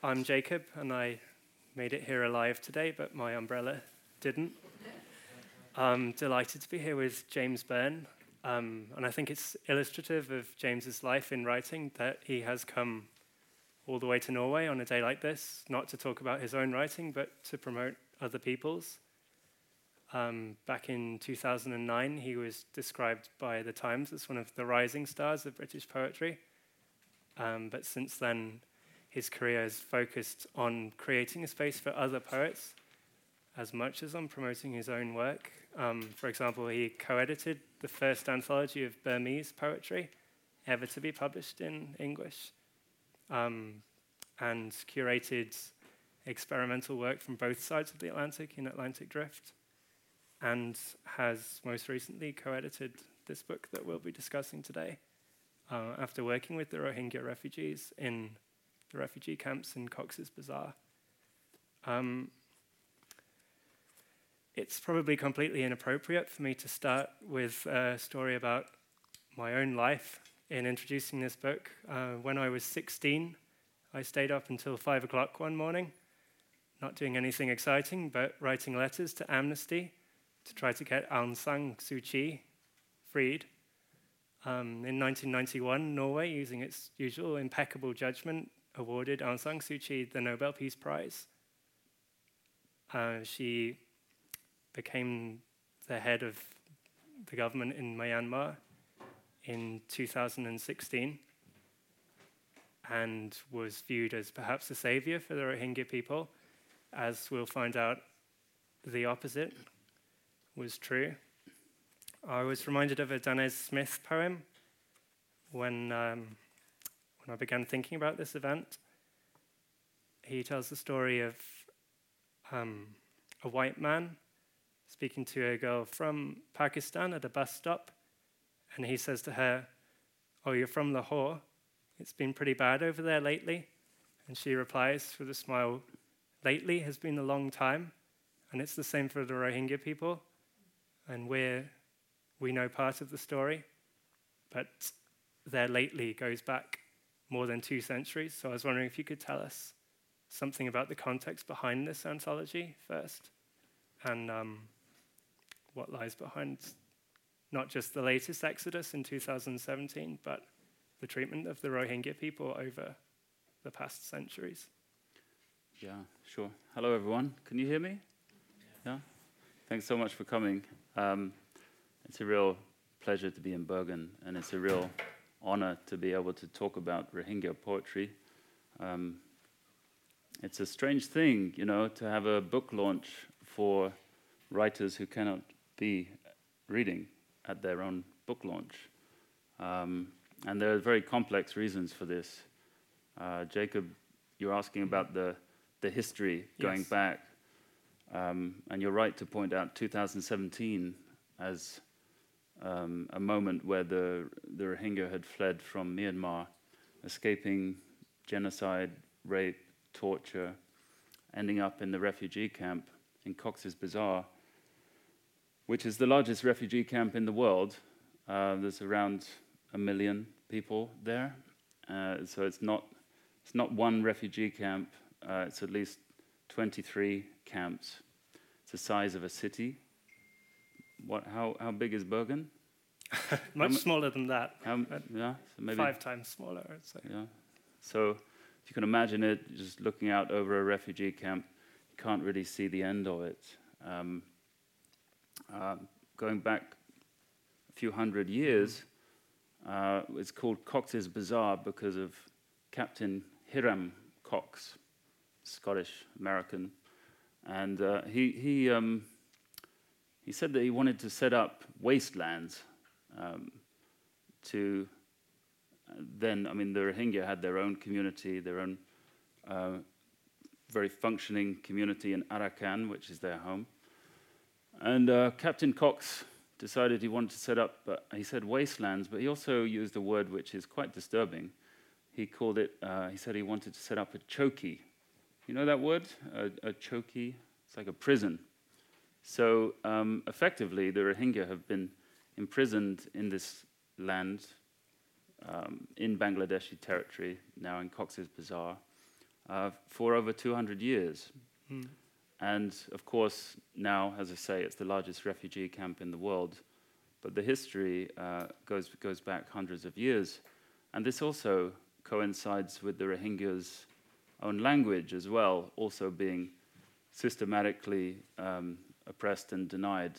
I'm Jacob, and I made it here alive today, but my umbrella didn't. I'm delighted to be here with James Byrne, um, and I think it's illustrative of James's life in writing that he has come all the way to Norway on a day like this, not to talk about his own writing, but to promote other people's. Um, back in 2009, he was described by the Times as one of the rising stars of British poetry. Um, but since then, his career has focused on creating a space for other poets as much as on promoting his own work. Um, for example, he co edited the first anthology of Burmese poetry ever to be published in English um, and curated experimental work from both sides of the Atlantic in Atlantic Drift, and has most recently co edited this book that we'll be discussing today uh, after working with the Rohingya refugees in the refugee camps in Cox's Bazar. Um, it's probably completely inappropriate for me to start with a story about my own life in introducing this book. Uh, when I was 16, I stayed up until 5 o'clock one morning, not doing anything exciting, but writing letters to Amnesty to try to get Aung San Suu Kyi freed. Um, in 1991, Norway, using its usual impeccable judgment, awarded Aung San Suu Kyi the Nobel Peace Prize. Uh, she became the head of the government in Myanmar in 2016 and was viewed as perhaps a savior for the Rohingya people. As we'll find out, the opposite was true. I was reminded of a Danez Smith poem when, um, when I began thinking about this event. He tells the story of um, a white man speaking to a girl from Pakistan at a bus stop, and he says to her, Oh, you're from Lahore? It's been pretty bad over there lately. And she replies with a smile, Lately has been a long time, and it's the same for the Rohingya people. And we're, we know part of the story, but their lately goes back more than two centuries. So I was wondering if you could tell us something about the context behind this anthology first, and um, what lies behind not just the latest exodus in 2017, but the treatment of the Rohingya people over the past centuries. Yeah, sure. Hello, everyone. Can you hear me? Yeah? Thanks so much for coming. Um, it's a real pleasure to be in Bergen, and it's a real honor to be able to talk about Rohingya poetry. Um, it's a strange thing, you know, to have a book launch for writers who cannot be reading at their own book launch. Um, and there are very complex reasons for this. Uh, Jacob, you're asking about the, the history going Yes. back. Um, and you're right to point out 2017 as um, a moment where the, the Rohingya had fled from Myanmar, escaping genocide, rape, torture, ending up in the refugee camp in Cox's Bazar, which is the largest refugee camp in the world. Uh, there's around a million people there. Uh, so it's not, it's not one refugee camp, uh, it's at least 23 camps. It's the size of a city. What, how, how big is Bergen? Much mu- smaller than that, How, Uh, yeah, so maybe five times smaller, I'd say. yeah. So if you can imagine it, just looking out over a refugee camp, you can't really see the end of it. Um, um, going back a few hundred years, uh, it's called Cox's Bazar because of Captain Hiram Cox, Scottish American, and uh, he he um, he said that he wanted to set up wastelands um, to then, I mean, the Rohingya had their own community, their own uh, very functioning community in Arakan, which is their home. And uh, Captain Cox decided he wanted to set up, uh, he said wastelands, but he also used a word which is quite disturbing. He called it, uh, he said he wanted to set up a choky. You know that word? A, a choky? It's like a prison. So um, effectively, the Rohingya have been imprisoned in this land um, in Bangladeshi territory, now in Cox's Bazar. uh, for over 200 years. Mm. And of course, now, as I say, it's the largest refugee camp in the world. But the history uh, goes, goes back hundreds of years. And this also coincides with the Rohingya's own language as well, also being systematically um, oppressed and denied.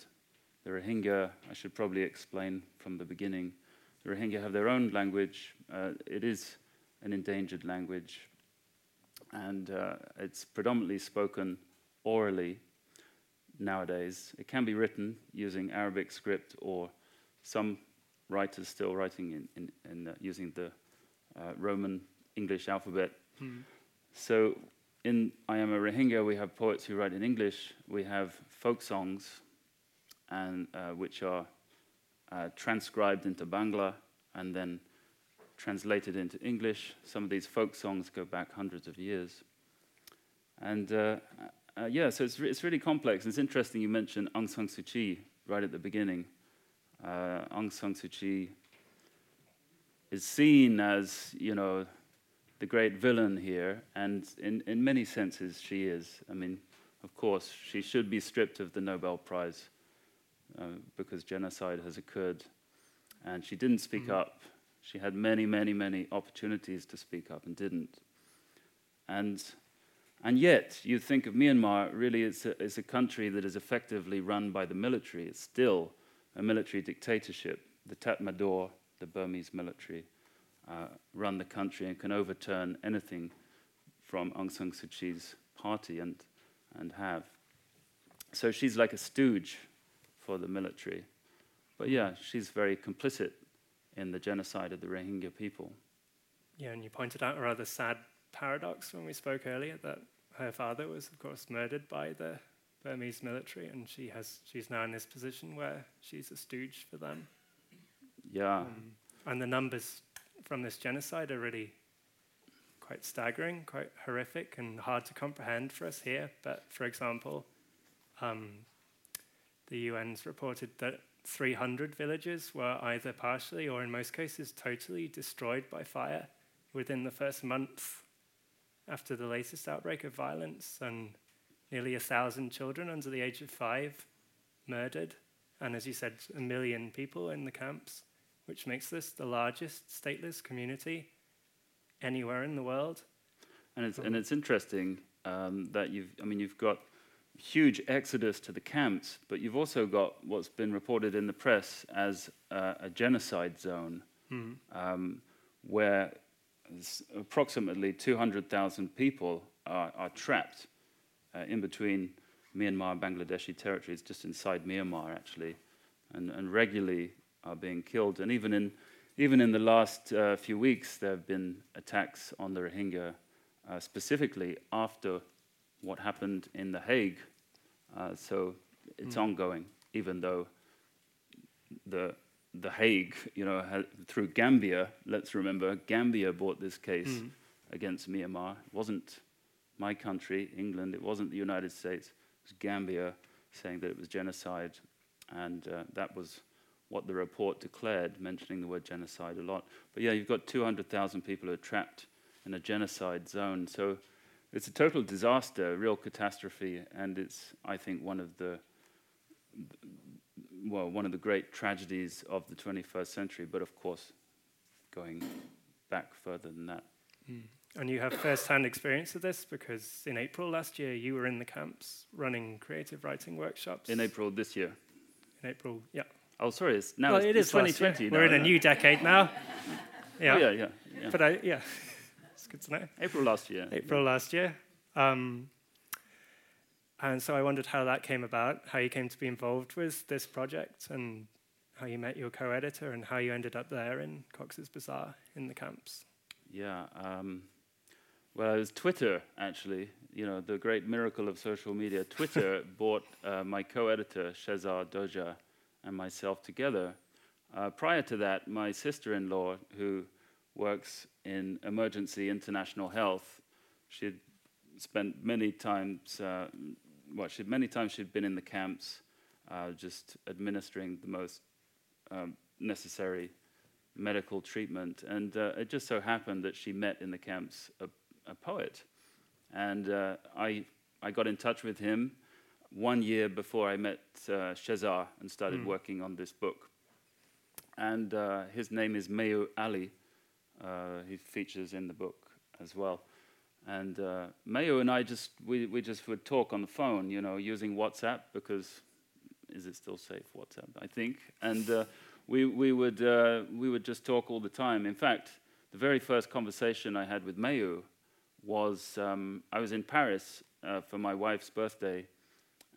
The Rohingya, I should probably explain from the beginning, the Rohingya have their own language. Uh, it is an endangered language, and uh, it's predominantly spoken orally nowadays. It can be written using Arabic script or some writers still writing in, in, in uh, using the uh, Roman English alphabet. Mm. So in I Am a Rohingya, we have poets who write in English. We have folk songs, and uh, which are uh, transcribed into Bangla and then translated into English. Some of these folk songs go back hundreds of years. And uh, uh, yeah, so it's, re- it's really complex. It's interesting you mentioned Aung San Suu Kyi right at the beginning. Uh, Aung San Suu Kyi is seen as, you know, the great villain here, and in, in many senses she is. I mean, of course, she should be stripped of the Nobel Prize uh, because genocide has occurred. And she didn't speak mm-hmm. up. She had many, many, many opportunities to speak up and didn't. And and yet, you think of Myanmar, really, it's a, it's a country that is effectively run by the military. It's still a military dictatorship. The Tatmadaw, the Burmese military, uh, run the country and can overturn anything from Aung San Suu Kyi's party and, and have. So she's like a stooge for the military. But yeah, she's very complicit in the genocide of the Rohingya people. Yeah, and you pointed out a rather sad paradox when we spoke earlier that her father was, of course, murdered by the Burmese military, and she has she's now in this position where she's a stooge for them. Yeah. Um, and the numbers from this genocide are really quite staggering, quite horrific, and hard to comprehend for us here. But for example, um, the UN's reported that 300 villages were either partially or in most cases totally destroyed by fire within the first month after the latest outbreak of violence, and nearly a thousand children under the age of five murdered, and as you said, a million people in the camps, which makes this the largest stateless community anywhere in the world. And it's, and it's interesting um, that you've, I mean, you've got huge exodus to the camps, but you've also got what's been reported in the press as uh, a genocide zone, mm-hmm. um, where approximately 200,000 people are, are trapped uh, in between Myanmar and Bangladeshi territories, just inside Myanmar, actually, and, and regularly are being killed. And even in, even in the last uh, few weeks, there have been attacks on the Rohingya, uh, specifically after what happened in The Hague. Uh, so it's mm. ongoing, even though the the Hague, you know, had, through Gambia, let's remember, Gambia brought this case mm. against Myanmar. It wasn't my country, England, it wasn't the United States, it was Gambia saying that it was genocide. And uh, that was what the report declared, mentioning the word genocide a lot. But yeah, you've got 200,000 people who are trapped in a genocide zone. So it's a total disaster, a real catastrophe, and it's, I think, one of the well, one of the great tragedies of the 21st century, but of course, going back further than that. Mm. And you have first-hand experience of this because in April last year you were in the camps running creative writing workshops. In April this year. In April, yeah. Oh, sorry, it's now well, it's, it is 2020. We're in a new decade now. yeah. Yeah, yeah, yeah. But I, yeah, it's good to know. April last year. April yeah. last year. Um, and so I wondered how that came about, how you came to be involved with this project, and how you met your co editor, and how you ended up there in Cox's Bazar in the camps. Yeah. Um, well, it was Twitter, actually. You know, the great miracle of social media. Twitter bought uh, my co editor, Shehzar Doja, and myself together. Uh, prior to that, my sister in law, who works in emergency international health, she'd spent many times uh, well, she many times she'd been in the camps, uh, just administering the most um, necessary medical treatment. And uh, it just so happened that she met in the camps a, a poet And uh, I, I got in touch with him one year before I met uh, Shehzar and started Mm. working on this book. And uh, his name is Mayu Ali. Uh, he features in the book as well. And uh, Mayu and I just we, we just would talk on the phone, you know, using WhatsApp because is it still safe WhatsApp? I think. And uh, we we would uh, we would just talk all the time. In fact, the very first conversation I had with Mayu was um, I was in Paris uh, for my wife's birthday,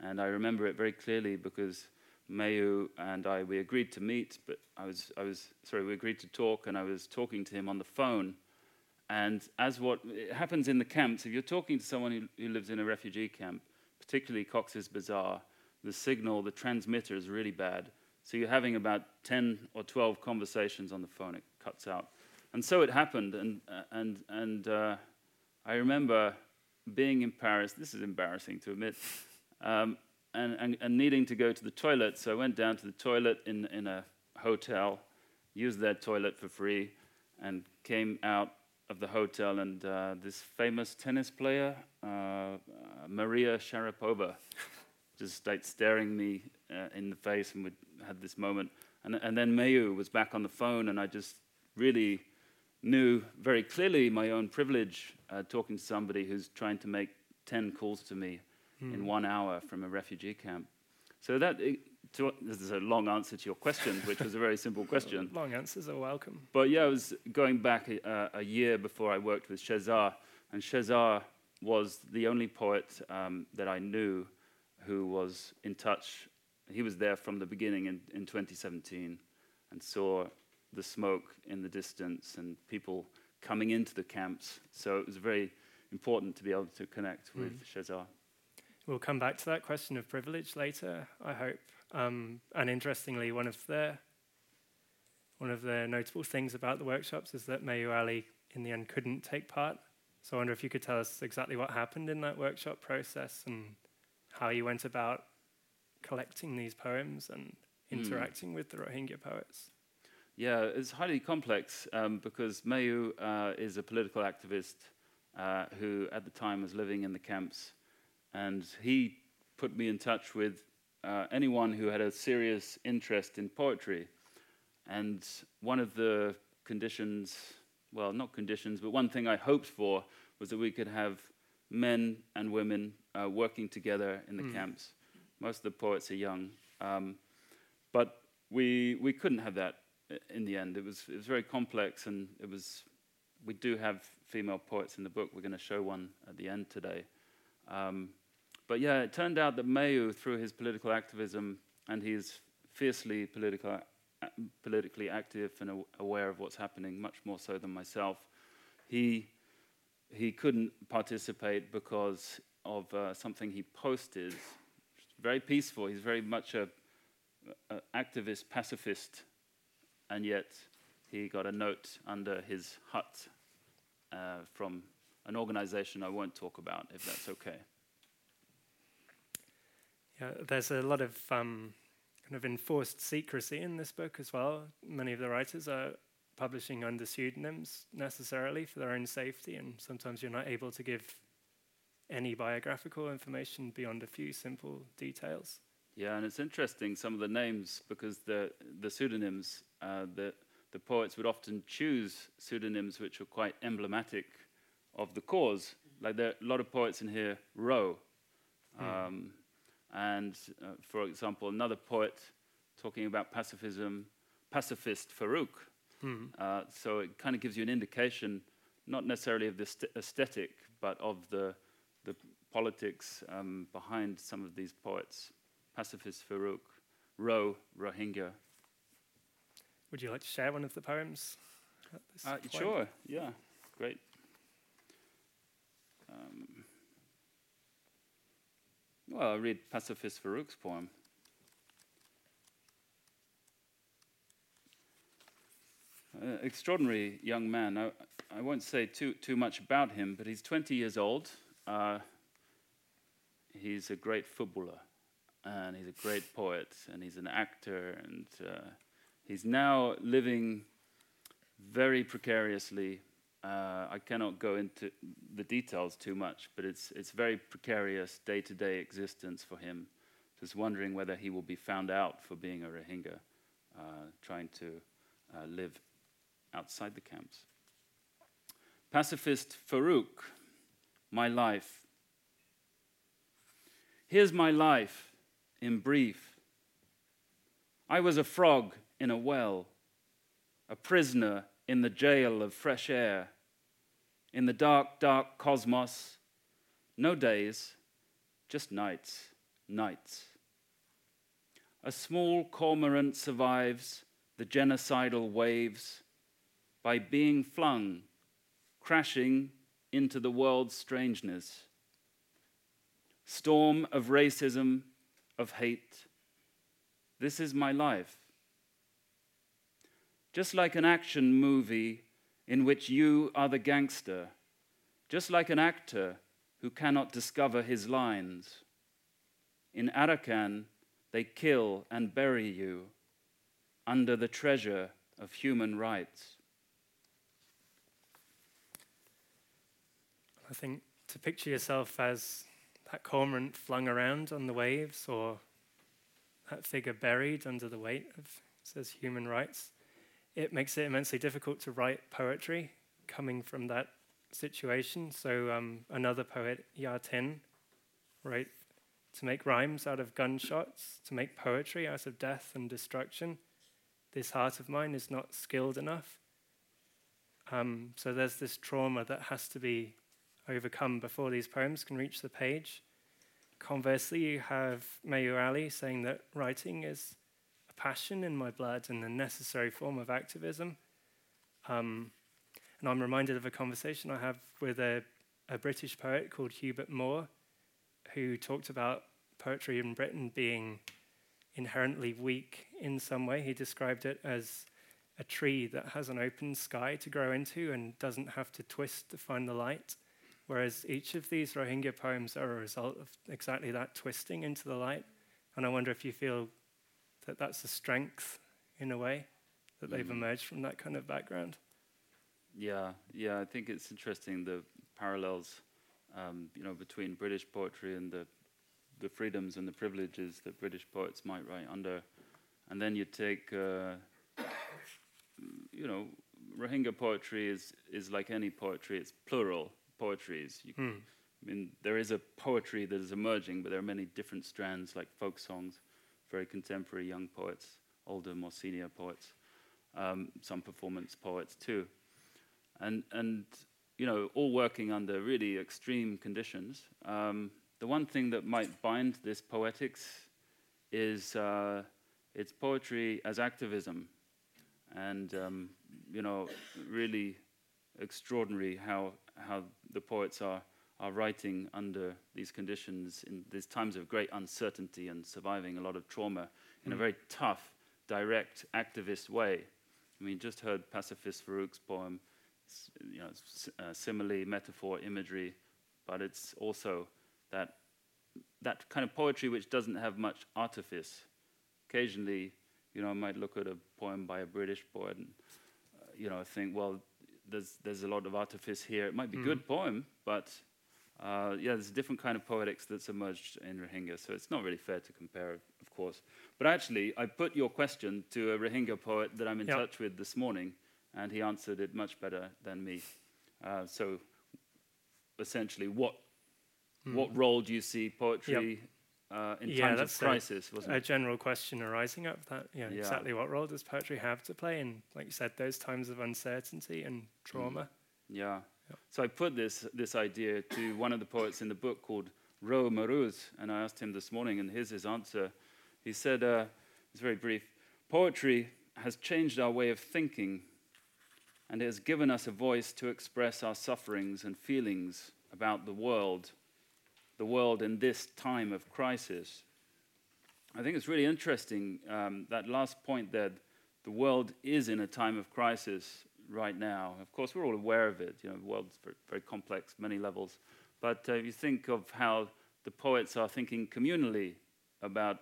and I remember it very clearly because Mayu and I we agreed to meet, but I was I was sorry we agreed to talk, and I was talking to him on the phone. And as what happens in the camps, if you're talking to someone who, who lives in a refugee camp, particularly Cox's Bazar, the signal, the transmitter is really bad. So you're having about 10 or 12 conversations on the phone, it cuts out. And so it happened, and, uh, and, and uh, I remember being in Paris, this is embarrassing to admit, um, and, and, and needing to go to the toilet. So I went down to the toilet in, in a hotel, used their toilet for free, and came out of the hotel. And uh, this famous tennis player, uh, uh, Maria Sharapova, just like staring me uh, in the face, and we had this moment. And, and then Mayu was back on the phone, and I just really knew very clearly my own privilege uh, talking to somebody who's trying to make 10 calls to me in one hour from a refugee camp. So that it, to, this is a long answer to your question, which was a very simple question. Long answers are welcome. But yeah, I was going back a, uh, a year before I worked with Shehzar, and Shehzar was the only poet um, that I knew who was in touch. He was there from the beginning in, in 2017 and saw the smoke in the distance and people coming into the camps. So it was very important to be able to connect with Shehzar. We'll come back to that question of privilege later, I hope. Um, and interestingly, one of the one of the notable things about the workshops is that Mayu Ali, in the end, couldn't take part. So I wonder if you could tell us exactly what happened in that workshop process and how you went about collecting these poems and interacting with the Rohingya poets. Yeah, it's highly complex um, because Mayu uh, is a political activist uh, who, at the time, was living in the camps, and he put me in touch with uh, anyone who had a serious interest in poetry. And one of the conditions, well, not conditions, but one thing I hoped for was that we could have men and women uh, working together in the camps. Most of the poets are young, um, but we we couldn't have that in the end. It was it was very complex, and it was. We do have female poets in the book. We're going to show one at the end today. Um, but yeah, it turned out that Mayu, through his political activism, and he's fiercely political, politically active and aware of what's happening, much more so than myself, he he couldn't participate because of uh, something he posted. Very peaceful. He's very much a, a activist, pacifist, and yet he got a note under his hut uh, from an organization I won't talk about, if that's okay. Yeah, there's a lot of um, kind of enforced secrecy in this book as well. Many of the writers are publishing under pseudonyms necessarily for their own safety, and sometimes you're not able to give any biographical information beyond a few simple details. Yeah, and it's interesting some of the names because the the pseudonyms, uh, the the poets would often choose pseudonyms which were quite emblematic of the cause. Like there are a lot of poets in here, Ro, um, and uh, for example, another poet talking about pacifism, pacifist Farouk. Uh, so it kind of gives you an indication, not necessarily of the st- aesthetic, but of the the politics um, behind some of these poets. Pacifist Farouk, Ro, Rohingya. Would you like to share one of the poems? Uh, sure, yeah, great. Um, well, I'll read Pacifist Farouk's poem. Uh, extraordinary young man. I, I won't say too, too much about him, but he's 20 years old. Uh, he's a great footballer, and he's a great poet, and he's an actor, and uh, he's now living very precariously uh, I cannot go into the details too much, but it's, it's very precarious day to day existence for him. Just wondering whether he will be found out for being a Rohingya, uh, trying to uh, live outside the camps. Pacifist Farouk, my life. Here's my life in brief. I was a frog in a well, a prisoner in the jail of fresh air, in the dark, dark cosmos. No days, just nights, nights. A small cormorant survives the genocidal waves by being flung, crashing into the world's strangeness. Storm of racism, of hate. This is my life. Just like an action movie in which you are the gangster, just like an actor who cannot discover his lines. In Arakan, they kill and bury you under the treasure of human rights. I think to picture yourself as that cormorant flung around on the waves or that figure buried under the weight of says human rights, it makes it immensely difficult to write poetry coming from that situation. So um, another poet, Ya Tin, wrote to make rhymes out of gunshots, to make poetry out of death and destruction. This heart of mine is not skilled enough. Um, so there's this trauma that has to be overcome before these poems can reach the page. Conversely, you have Mayu Ali saying that writing is a passion in my blood and a necessary form of activism. Um, and I'm reminded of a conversation I have with a, a British poet called Hubert Moore, who talked about poetry in Britain being inherently weak in some way. He described it as a tree that has an open sky to grow into and doesn't have to twist to find the light. Whereas each of these Rohingya poems are a result of exactly that twisting into the light. And I wonder if you feel that that's a strength in a way that they've mm. emerged from that kind of background. Yeah, yeah, I think it's interesting the parallels, um, you know, between British poetry and the the freedoms and the privileges that British poets might write under, and then you take, uh, you know, Rohingya poetry is is like any poetry; it's plural poetries. You, mm. I mean, there is a poetry that is emerging, but there are many different strands, like folk songs, very contemporary young poets, older, more senior poets, um, some performance poets too, and and you know, all working under really extreme conditions. Um, the one thing that might bind this poetics is uh, it's poetry as activism, and um, you know, really extraordinary how how the poets are, are writing under these conditions in these times of great uncertainty and surviving a lot of trauma in mm. a very tough, direct, activist way. I mean, just heard pacifist Farouk's poem, you know, uh, simile, metaphor, imagery, but it's also that that kind of poetry which doesn't have much artifice. Occasionally, you know, I might look at a poem by a British poet and, uh, you know, think, well, there's there's a lot of artifice here. It might be a mm. good poem, but uh, yeah, there's a different kind of poetics that's emerged in Rohingya. So it's not really fair to compare, of course. But actually, I put your question to a Rohingya poet that I'm in yep. touch with this morning, and he answered it much better than me. Uh, so essentially, what mm. what role do you see poetry yep uh, in yeah, times of crisis, a, wasn't it? A general question arising up that, you know, yeah. exactly what role does poetry have to play in, like you said, those times of uncertainty and trauma? Mm. Yeah. So I put this, this idea to one of the poets in the book called Ro Mehrooz, and I asked him this morning, and here's his answer. He said, uh, it's very brief Poetry has changed our way of thinking, and it has given us a voice to express our sufferings and feelings about the world the world in this time of crisis. I think it's really interesting um, that last point that the world is in a time of crisis right now. Of course, we're all aware of it. You know, the world's very, very complex, many levels. But uh, you think of how the poets are thinking communally about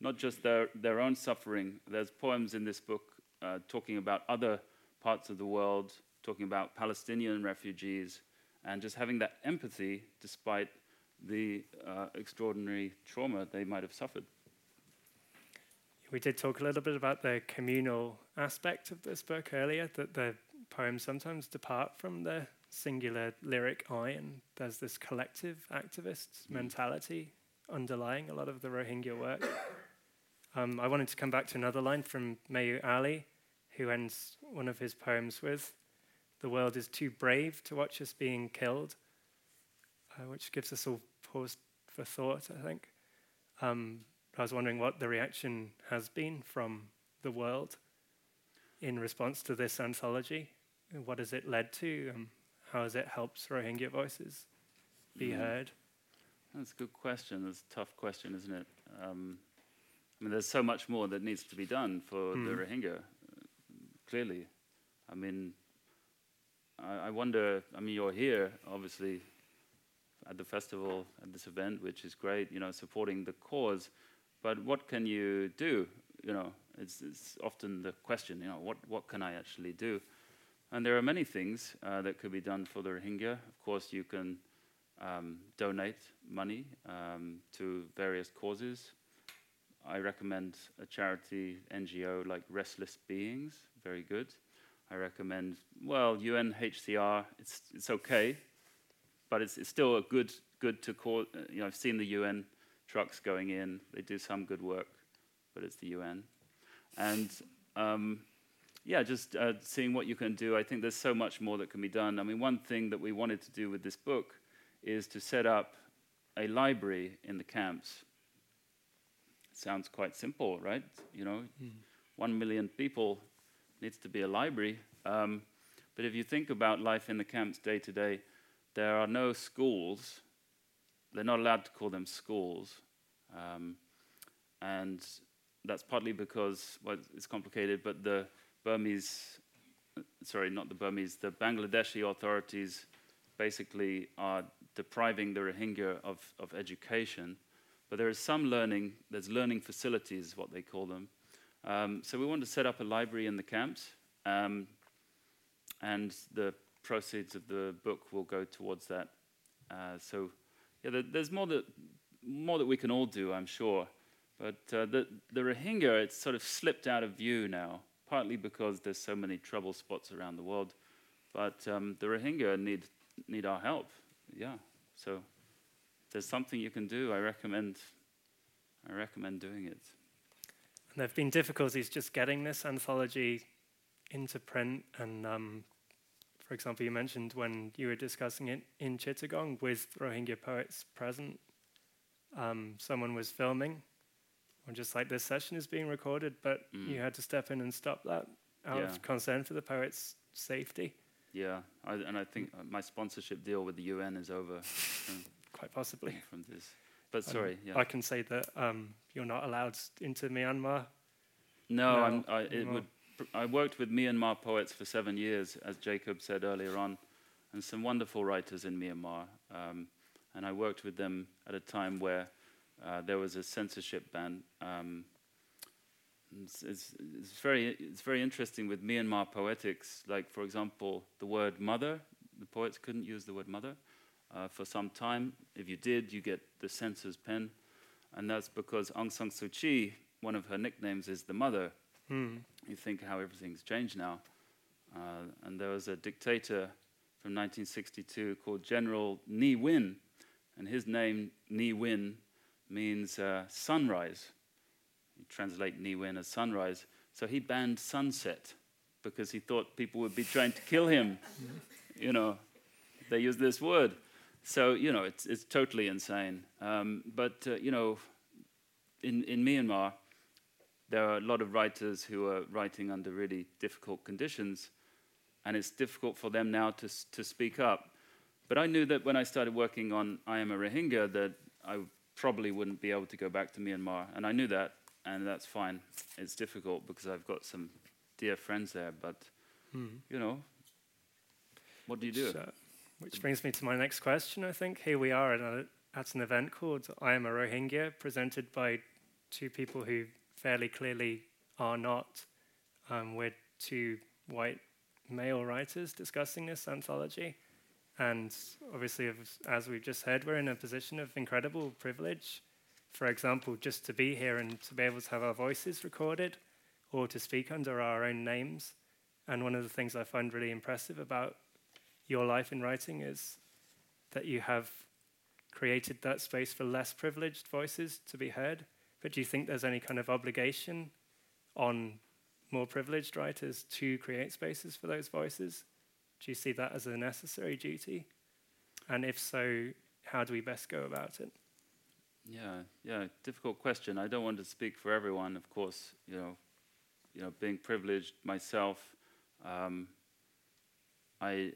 not just their, their own suffering. There's poems in this book uh, talking about other parts of the world, talking about Palestinian refugees, and just having that empathy despite the uh, extraordinary trauma they might have suffered. We did talk a little bit about the communal aspect of this book earlier, that the poems sometimes depart from the singular lyric I, and there's this collective activist mm. mentality underlying a lot of the Rohingya work. Um, I wanted to come back to another line from Mayu Ali, who ends one of his poems with, The world is too brave to watch us being killed, uh, which gives us all pause for thought, I think. Um, I was wondering what the reaction has been from the world in response to this anthology. What has it led to? Um, how has it helped Rohingya voices be mm. heard? That's a good question. That's a tough question, isn't it? Um, I mean, there's so much more that needs to be done for mm. the Rohingya, uh, clearly. I mean, I, I wonder, I mean, you're here, obviously, at the festival, at this event, which is great, you know, supporting the cause. But what can you do? You know, it's, it's often the question, you know, what, what can I actually do? And there are many things uh, that could be done for the Rohingya. Of course, you can um, donate money um, to various causes. I recommend a charity NGO like Restless Beings, very good. I recommend, well, UNHCR, it's, it's okay, but it's, it's still a good, good to call. Uh, you know, I've seen the UN trucks going in, they do some good work, but it's the UN. And um, yeah, just uh, seeing what you can do. I think there's so much more that can be done. I mean, one thing that we wanted to do with this book is to set up a library in the camps. Sounds quite simple, right? You know, mm. one million people needs to be a library. Um, but if you think about life in the camps day to day, there are no schools. They're not allowed to call them schools. Um, and that's partly because, well, it's complicated, but the Burmese, sorry, not the Burmese, the Bangladeshi authorities basically are depriving the Rohingya of, of education. But there is some learning, there's learning facilities, what they call them. Um, so we want to set up a library in the camps, um, and the proceeds of the book will go towards that. Uh, so, yeah, there's more that, more that we can all do, I'm sure. But uh, the, the Rohingya, it's sort of slipped out of view now partly because there's so many trouble spots around the world. But um, the Rohingya need, need our help. Yeah. So there's something you can do. I recommend, I recommend doing it. And there have been difficulties just getting this anthology into print. And um, for example, you mentioned when you were discussing it in Chittagong with Rohingya poets present, um, someone was filming or just like this session is being recorded, but mm. you had to step in and stop that out yeah. of concern for the poet's safety. Yeah, I, and I think my sponsorship deal with the UN is over. Quite possibly. From this. But um, sorry, yeah. I can say that um, you're not allowed into Myanmar. No, no I, it would, I worked with Myanmar poets for seven years, as Jacob said earlier on, and some wonderful writers in Myanmar. Um, and I worked with them at a time where uh, there was a censorship ban. Um, it's, it's, it's, very, it's very interesting with Myanmar poetics. Like, for example, the word mother, the poets couldn't use the word mother uh, for some time. If you did, you get the censor's pen. And that's because Aung San Suu Kyi, one of her nicknames is the mother. Hmm. You think how everything's changed now. Uh, and there was a dictator from 1962 called General Ne Win, and his name, Ne Win, means uh, sunrise. You translate Ne Win as sunrise. So he banned sunset because he thought people would be trying to kill him. you know, they use this word. So, you know, it's, it's totally insane. Um, but, uh, you know, in, in Myanmar, there are a lot of writers who are writing under really difficult conditions, and it's difficult for them now to, to speak up. But I knew that when I started working on I Am a Rohingya, that I probably wouldn't be able to go back to Myanmar. And I knew that, and that's fine. It's difficult because I've got some dear friends there, but, hmm. you know, what do you do? So, which brings me to my next question, I think. Here we are at, a, at an event called I Am a Rohingya, presented by two people who fairly clearly are not. Um, we're two white male writers discussing this anthology. And obviously, as we've just heard, we're in a position of incredible privilege. For example, just to be here and to be able to have our voices recorded or to speak under our own names. And one of the things I find really impressive about your life in writing is that you have created that space for less privileged voices to be heard. But do you think there's any kind of obligation on more privileged writers to create spaces for those voices? Do you see that as a necessary duty? And if so, how do we best go about it? Yeah, yeah, difficult question. I don't want to speak for everyone, of course. You know, you know, being privileged myself, um, I,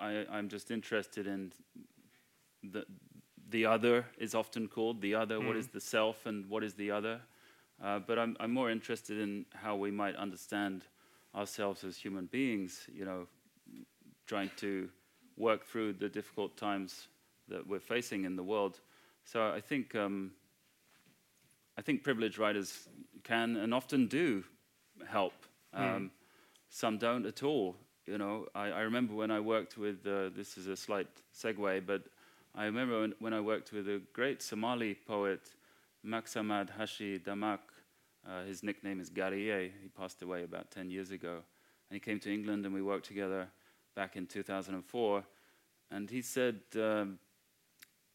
I, I'm just interested in the the other is often called the other. Mm. What is the self, and what is the other? Uh, but I'm I'm more interested in how we might understand ourselves as human beings. You know, trying to work through the difficult times that we're facing in the world. So I think um, I think privileged writers can and often do help. Hmm. Um, mm. Some don't at all. You know, I, I remember when I worked with. Uh, this is a slight segue, but I remember when, when I worked with a great Somali poet, Maxamed Xaashi Dhamac. Uh, his nickname is Gaarriye. He passed away about 10 years ago. And he came to England and we worked together back in 2004, and he said, um,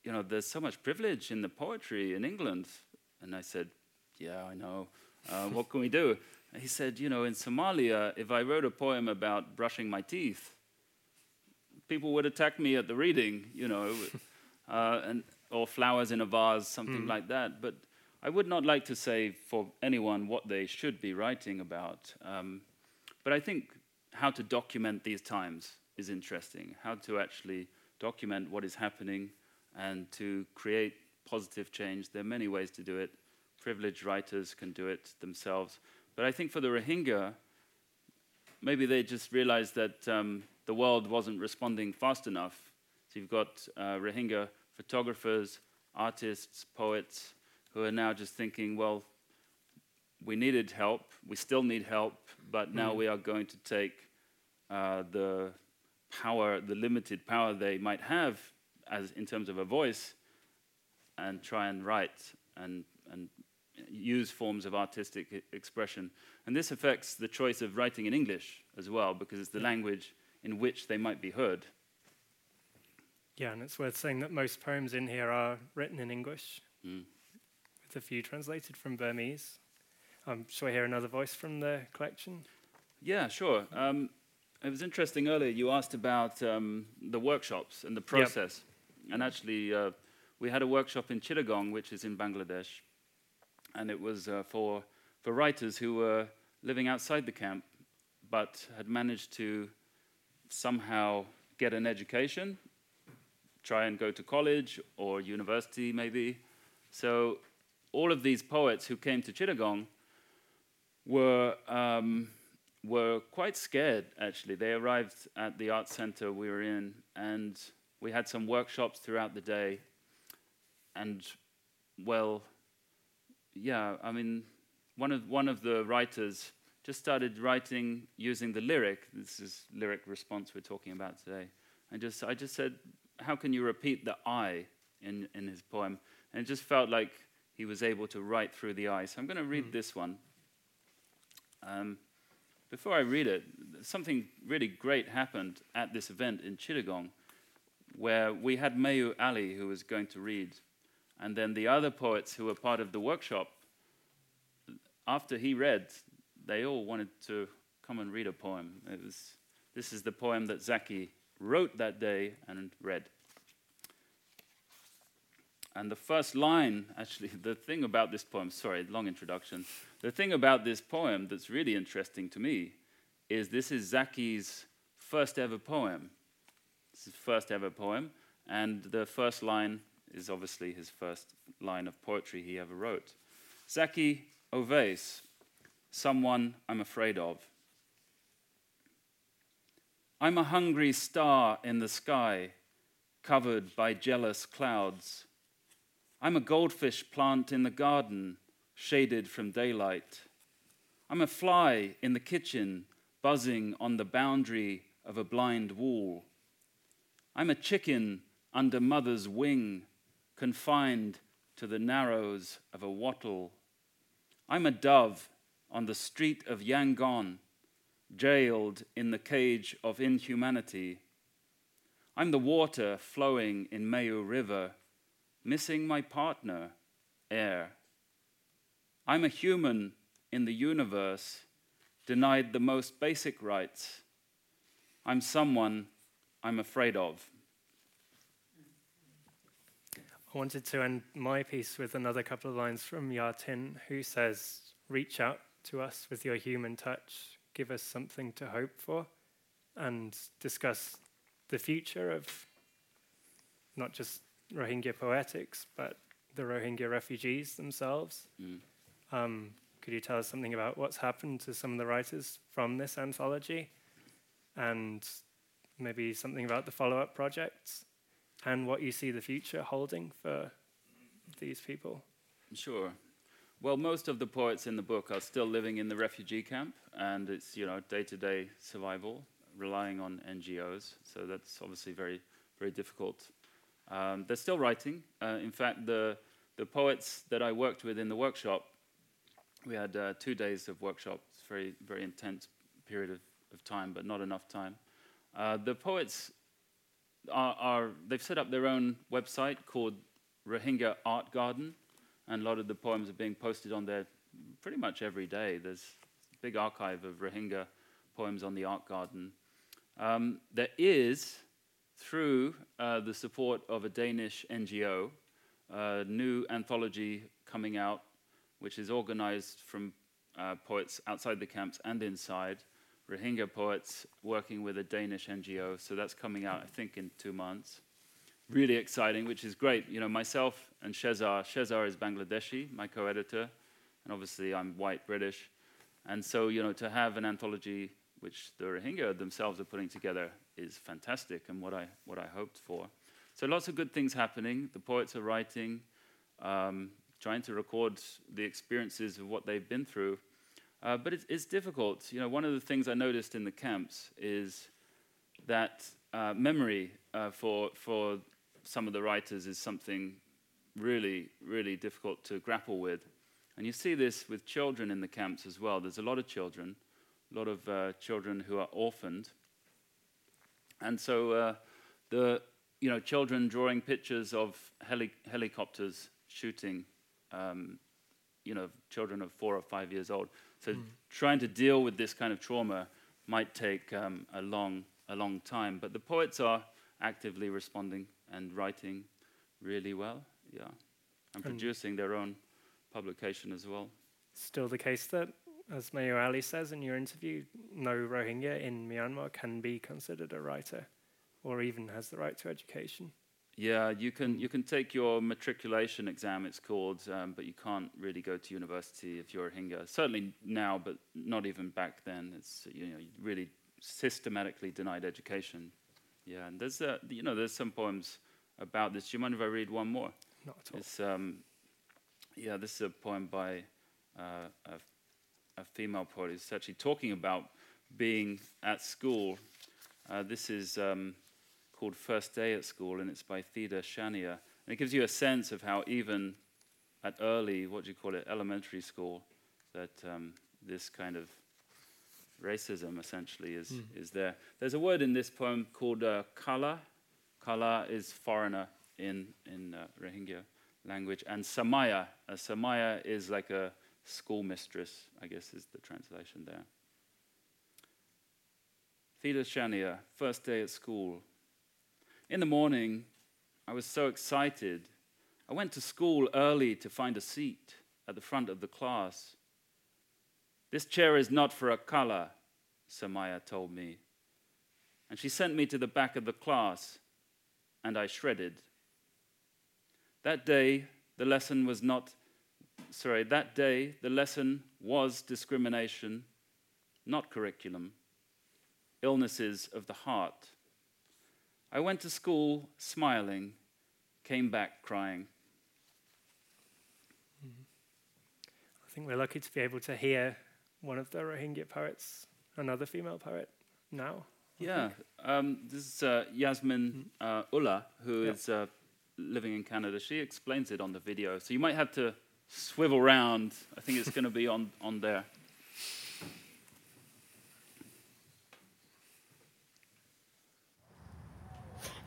you know, there's so much privilege in the poetry in England. And I said, yeah, I know. Uh, what can we do? And he said, you know, in Somalia, if I wrote a poem about brushing my teeth, people would attack me at the reading, you know, uh, and, or flowers in a vase, something mm. like that. But I would not like to say for anyone what they should be writing about. Um, but I think how to document these times is interesting. How to actually document what is happening and to create positive change. There are many ways to do it. Privileged writers can do it themselves. But I think for the Rohingya, maybe they just realized that um, the world wasn't responding fast enough. So you've got uh, Rohingya photographers, artists, poets who are now just thinking, well, we needed help, we still need help, but now mm. we are going to take uh, the power, the limited power they might have as in terms of a voice, and try and write and and use forms of artistic expression. And this affects the choice of writing in English as well, because it's the language in which they might be heard. Yeah, and it's worth saying that most poems in here are written in English, mm. with a few translated from Burmese. Um, shall I hear another voice from the collection? Yeah, sure. Um, it was interesting earlier you asked about um, the workshops and the process. Yep. And actually, uh, we had a workshop in Chittagong, which is in Bangladesh, and it was uh, for, for writers who were living outside the camp but had managed to somehow get an education, try and go to college or university maybe. So all of these poets who came to Chittagong were um, were quite scared, actually. They arrived at the art center we were in, and we had some workshops throughout the day. And, well, yeah, I mean, one of, one of the writers just started writing using the lyric. This is lyric response we're talking about today. And just, I just said, how can you repeat the I in, in his poem? And it just felt like he was able to write through the I. So I'm going to read mm. this one. Um, before I read it, something really great happened at this event in Chittagong, where we had Mayu Ali who was going to read, and then the other poets who were part of the workshop, after he read, they all wanted to come and read a poem. It was, this is the poem that Zaki wrote that day and read. And the first line, actually, the thing about this poem, sorry, long introduction. The thing about this poem that's really interesting to me is this is Zaki's first ever poem. This is first ever poem, and the first line is obviously his first line of poetry he ever wrote. Zaki Owais, someone I'm afraid of. I'm a hungry star in the sky, covered by jealous clouds. I'm a goldfish plant in the garden, shaded from daylight. I'm a fly in the kitchen, buzzing on the boundary of a blind wall. I'm a chicken under mother's wing, confined to the narrows of a wattle. I'm a dove on the street of Yangon, jailed in the cage of inhumanity. I'm the water flowing in Mayu River, missing my partner, air. I'm a human in the universe, denied the most basic rights. I'm someone I'm afraid of. I wanted to end my piece with another couple of lines from Yartin, who says, Reach out to us with your human touch, give us something to hope for, and discuss the future of not just Rohingya poetics, but the Rohingya refugees themselves. Mm. Um, could you tell us something about what's happened to some of the writers from this anthology? And maybe something about the follow up projects and what you see the future holding for these people? Sure. Well, most of the poets in the book are still living in the refugee camp, and it's you know day-to-day survival, relying on NGOs. So that's obviously very, very difficult. Um, they're still writing. Uh, in fact, the the poets that I worked with in the workshop, we had uh, two days of workshops, very, very intense period of, of time, but not enough time. Uh, the poets are, are, they've set up their own website called Rohingya Art Garden, and a lot of the poems are being posted on there pretty much every day. There's big archive of Rohingya poems on the Art Garden. Um, there is, through uh, the support of a Danish NGO, a new anthology coming out, which is organized from uh, poets outside the camps and inside, Rohingya poets working with a Danish NGO. So that's coming out, I think, in two months. Really exciting, which is great. You know, myself and Shehzar, Shehzar is Bangladeshi, my co-editor, and obviously I'm white British. And so, you know, to have an anthology which the Rohingya themselves are putting together is fantastic and what I, what I hoped for. So lots of good things happening. The poets are writing, um, trying to record the experiences of what they've been through. Uh, but it's, it's, difficult. You know, one of the things I noticed in the camps is that uh, memory uh, for for some of the writers is something really, really difficult to grapple with. And you see this with children in the camps as well. There's a lot of children, a lot of uh, children who are orphaned. And so uh, the you know children drawing pictures of heli- helicopters shooting, um, you know, children of four or five years old. So mm. trying to deal with this kind of trauma might take um, a long, a long time. But the poets are actively responding and writing really well. Yeah, and, and producing their own publication as well. Still the case that, as Mayu Ali says in your interview, no Rohingya in Myanmar can be considered a writer, or even has the right to education. Yeah, you can you can take your matriculation exam. It's called, um, but you can't really go to university if you're a Rohingya. Certainly now, but not even back then. It's you know really systematically denied education. Yeah, and there's uh, you know there's some poems about this. Do you mind if I read one more? Not at all. It's, um, yeah, this is a poem by uh, a, a, female poet who's actually talking about being at school. Uh, this is. Um, called First Day at School, and it's by Theda Shania. And it gives you a sense of how even at early, what do you call it, elementary school, that um, this kind of racism essentially is, mm. is there. There's a word in this poem called uh, kala. Kala is foreigner in, in uh, Rohingya language. And samaya. Samaya is like a schoolmistress, I guess is the translation there. Theda Shania, first day at school, in the morning, I was so excited. I went to school early to find a seat at the front of the class. This chair is not for a kala, Samaya told me. And she sent me to the back of the class, and I shredded. That day, the lesson was not, sorry, that day, the lesson was discrimination, not curriculum, illnesses of the heart. I went to school smiling, came back crying. I think we're lucky to be able to hear one of the Rohingya poets another female poet now. Yeah, um, this is uh, Yasmin uh, Ullah, who is uh, living in Canada. She explains it on the video, so you might have to swivel round. I think it's going to be on, on there.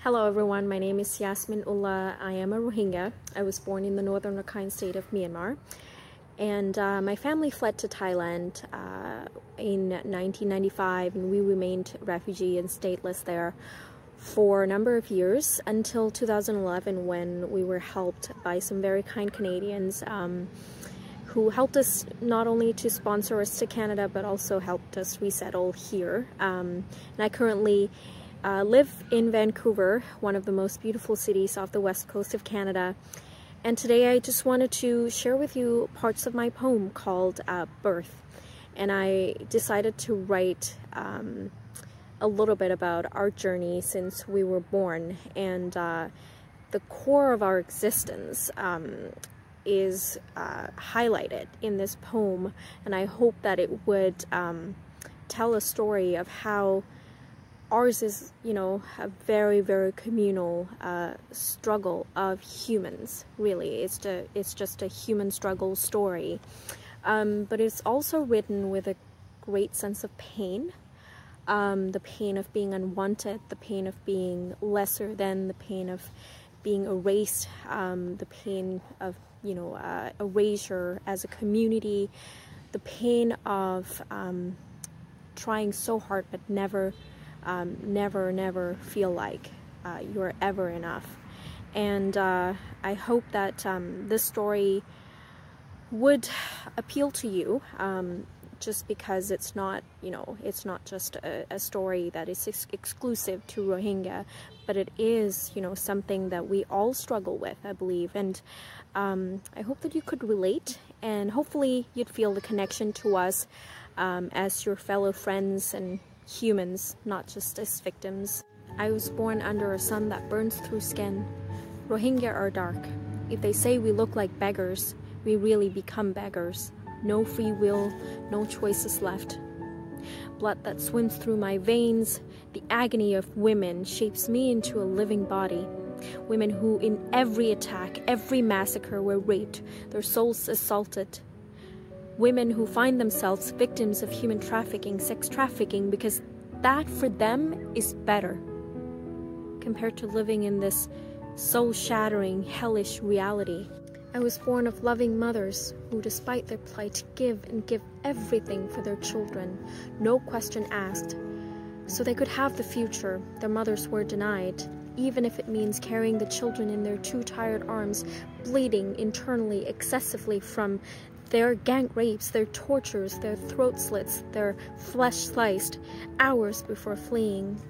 Hello everyone, my name is Yasmin Ullah. I am a Rohingya. I was born in the northern Rakhine state of Myanmar. And uh, my family fled to Thailand uh, in 1995, and we remained refugee and stateless there for a number of years until 2011 when we were helped by some very kind Canadians um, who helped us not only to sponsor us to Canada but also helped us resettle here. Um, and I currently uh, live in Vancouver, one of the most beautiful cities off the west coast of Canada. And today I just wanted to share with you parts of my poem called uh, Birth. And I decided to write um, a little bit about our journey since we were born. And uh, the core of our existence um, is uh, highlighted in this poem. And I hope that it would um, tell a story of how ours is, you know, a very, very communal uh, struggle of humans. Really, it's just it's just a human struggle story, um, but it's also written with a great sense of pain. Um, the pain of being unwanted, the pain of being lesser than, the pain of being erased, um, the pain of you know uh, erasure as a community, the pain of um, trying so hard but never um, never, never feel like uh, you're ever enough. And uh, I hope that um, this story would appeal to you um, just because it's not, you know, it's not just a, a story that is ex exclusive to Rohingya, but it is, you know, something that we all struggle with, I believe. And um, I hope that you could relate and hopefully you'd feel the connection to us um, as your fellow friends and humans, not just as victims. I was born under a sun that burns through skin. Rohingya are dark. If they say we look like beggars, we really become beggars. No free will, no choices left. Blood that swims through my veins, the agony of women shapes me into a living body. Women who, in every attack, every massacre, were raped, their souls assaulted, women who find themselves victims of human trafficking, sex trafficking, because that for them is better compared to living in this soul shattering, hellish reality. I was born of loving mothers who, despite their plight, give and give everything for their children, no question asked. So they could have the future their mothers were denied, even if it means carrying the children in their too tired arms, bleeding internally excessively from their gang rapes, their tortures, their throat slits, their flesh sliced, hours before fleeing.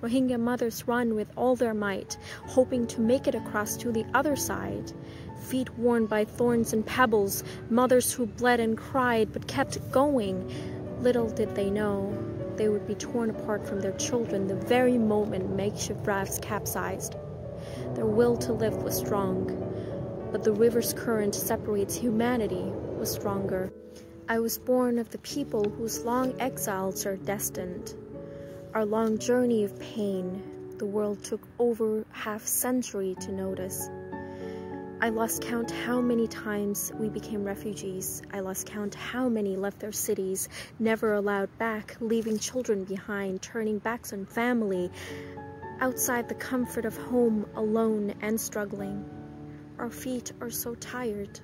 Rohingya mothers run with all their might, hoping to make it across to the other side. Feet worn by thorns and pebbles, mothers who bled and cried but kept going. Little did they know they would be torn apart from their children the very moment makeshift rafts capsized. Their will to live was strong but the river's current separates humanity was stronger. I was born of the people whose long exiles are destined. Our long journey of pain, the world took over half century to notice. I lost count how many times we became refugees. I lost count how many left their cities, never allowed back, leaving children behind, turning backs on family, outside the comfort of home, alone and struggling. Our feet are so tired.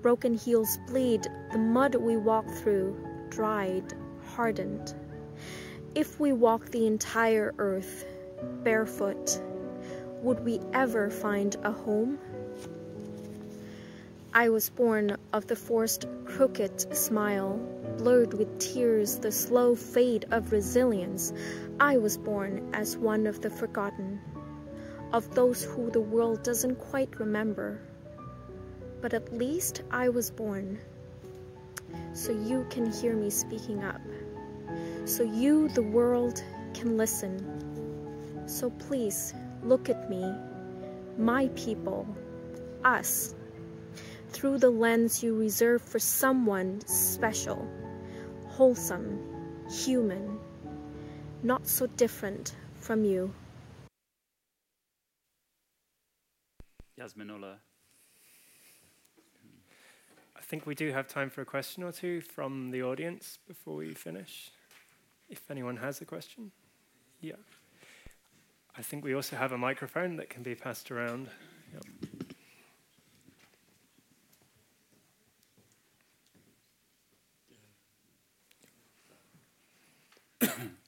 Broken heels bleed, the mud we walk through, dried, hardened. If we walk the entire earth barefoot, would we ever find a home? I was born of the forced, crooked smile, blurred with tears, the slow fade of resilience. I was born as one of the forgotten of those who the world doesn't quite remember. But at least I was born, so you can hear me speaking up, so you, the world, can listen. So please look at me, my people, us, through the lens you reserve for someone special, wholesome, human, not so different from you. Yasmin Ullah. I think we do have time for a question or two from the audience before we finish. If anyone has a question. Yeah. I think we also have a microphone that can be passed around. Yep.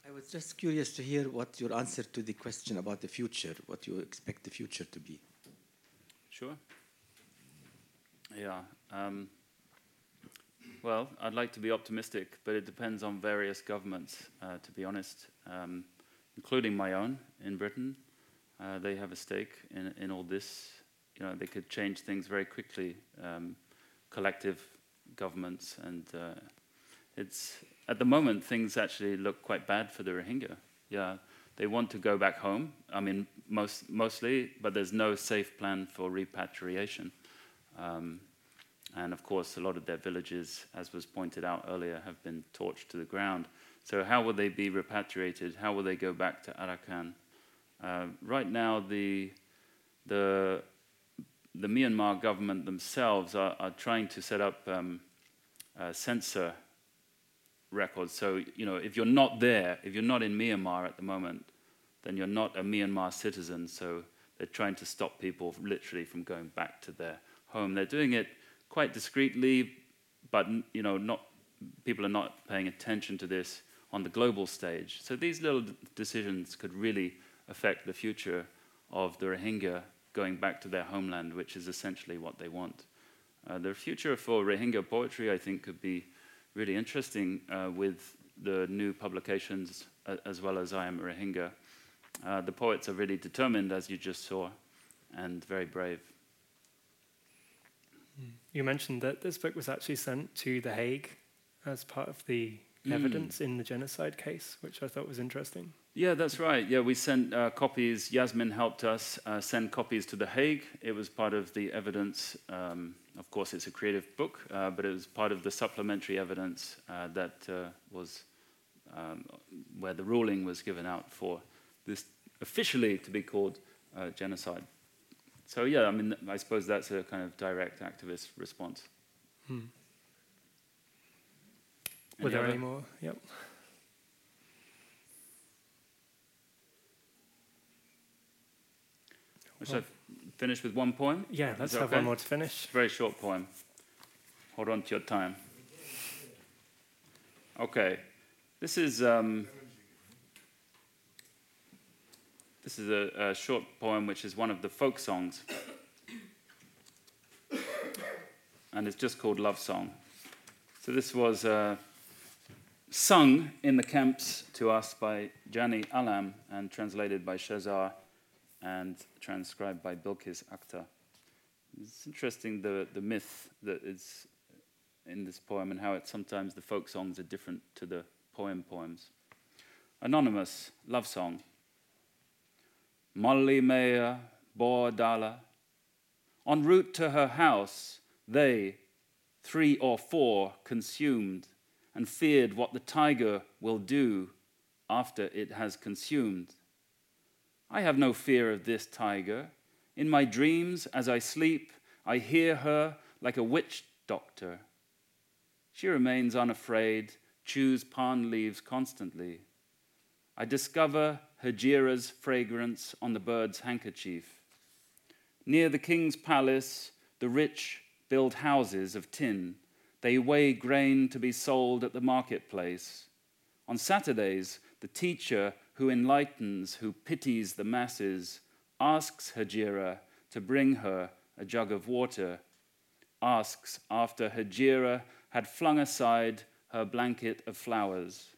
I was just curious to hear what your answer to the question about the future, what you expect the future to be. Sure. Yeah. Um, well, I'd like to be optimistic, but it depends on various governments, uh, to be honest, um, including my own in Britain. Uh, they have a stake in, in all this. You know, they could change things very quickly, um, collective governments, and uh, it's at the moment things actually look quite bad for the Rohingya. Yeah, they want to go back home. I mean, most mostly, but there's no safe plan for repatriation. Um, and of course, a lot of their villages, as was pointed out earlier, have been torched to the ground. So, how will they be repatriated? How will they go back to Arakan? Uh, right now, the, the, the Myanmar government themselves are, are trying to set up um, censor records. So, you know, if you're not there, if you're not in Myanmar at the moment, then you're not a Myanmar citizen. So, they're trying to stop people literally from going back to their home. They're doing it quite discreetly, but you know, not people are not paying attention to this on the global stage. So these little decisions could really affect the future of the Rohingya going back to their homeland, which is essentially what they want. Uh, the future for Rohingya poetry, I think, could be really interesting uh, with the new publications uh, as well as I Am Rohingya. Uh, the poets are really determined, as you just saw, and very brave. You mentioned that this book was actually sent to The Hague as part of the mm. evidence in the genocide case, which I thought was interesting. Yeah, that's right. Yeah, we sent uh, copies. Yasmin helped us uh, send copies to The Hague. It was part of the evidence. Um, of course, it's a creative book, uh, but it was part of the supplementary evidence uh, that uh, was um, where the ruling was given out for this officially to be called uh, genocide. So yeah, I mean, I suppose that's a kind of direct activist response. Hmm. Were there any more? Yep. Should I finish with one poem? Yeah, let's have okay? one more to finish. Very short poem. Hold on to your time. Okay, this is um, this is a, a short poem which is one of the folk songs. and it's just called Love Song. So this was uh, sung in the camps to us by Jani Alam and translated by Shehzar and transcribed by Bilkis Akhtar. It's interesting the, the myth that is in this poem and how it sometimes the folk songs are different to the poem poems. Anonymous love song. Molly Maya Bordala. En route to her house, they, three or four, consumed and feared what the tiger will do after it has consumed. I have no fear of this tiger. In my dreams, as I sleep, I hear her like a witch doctor. She remains unafraid, chews palm leaves constantly. I discover Hejira's fragrance on the bird's handkerchief. Near the king's palace, the rich build houses of tin. They weigh grain to be sold at the marketplace. On Saturdays, the teacher who enlightens, who pities the masses, asks Hejira to bring her a jug of water, asks after Hejira had flung aside her blanket of flowers.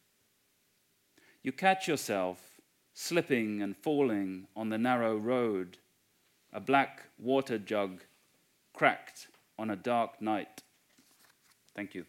You catch yourself slipping and falling on the narrow road, a black water jug cracked on a dark night. Thank you.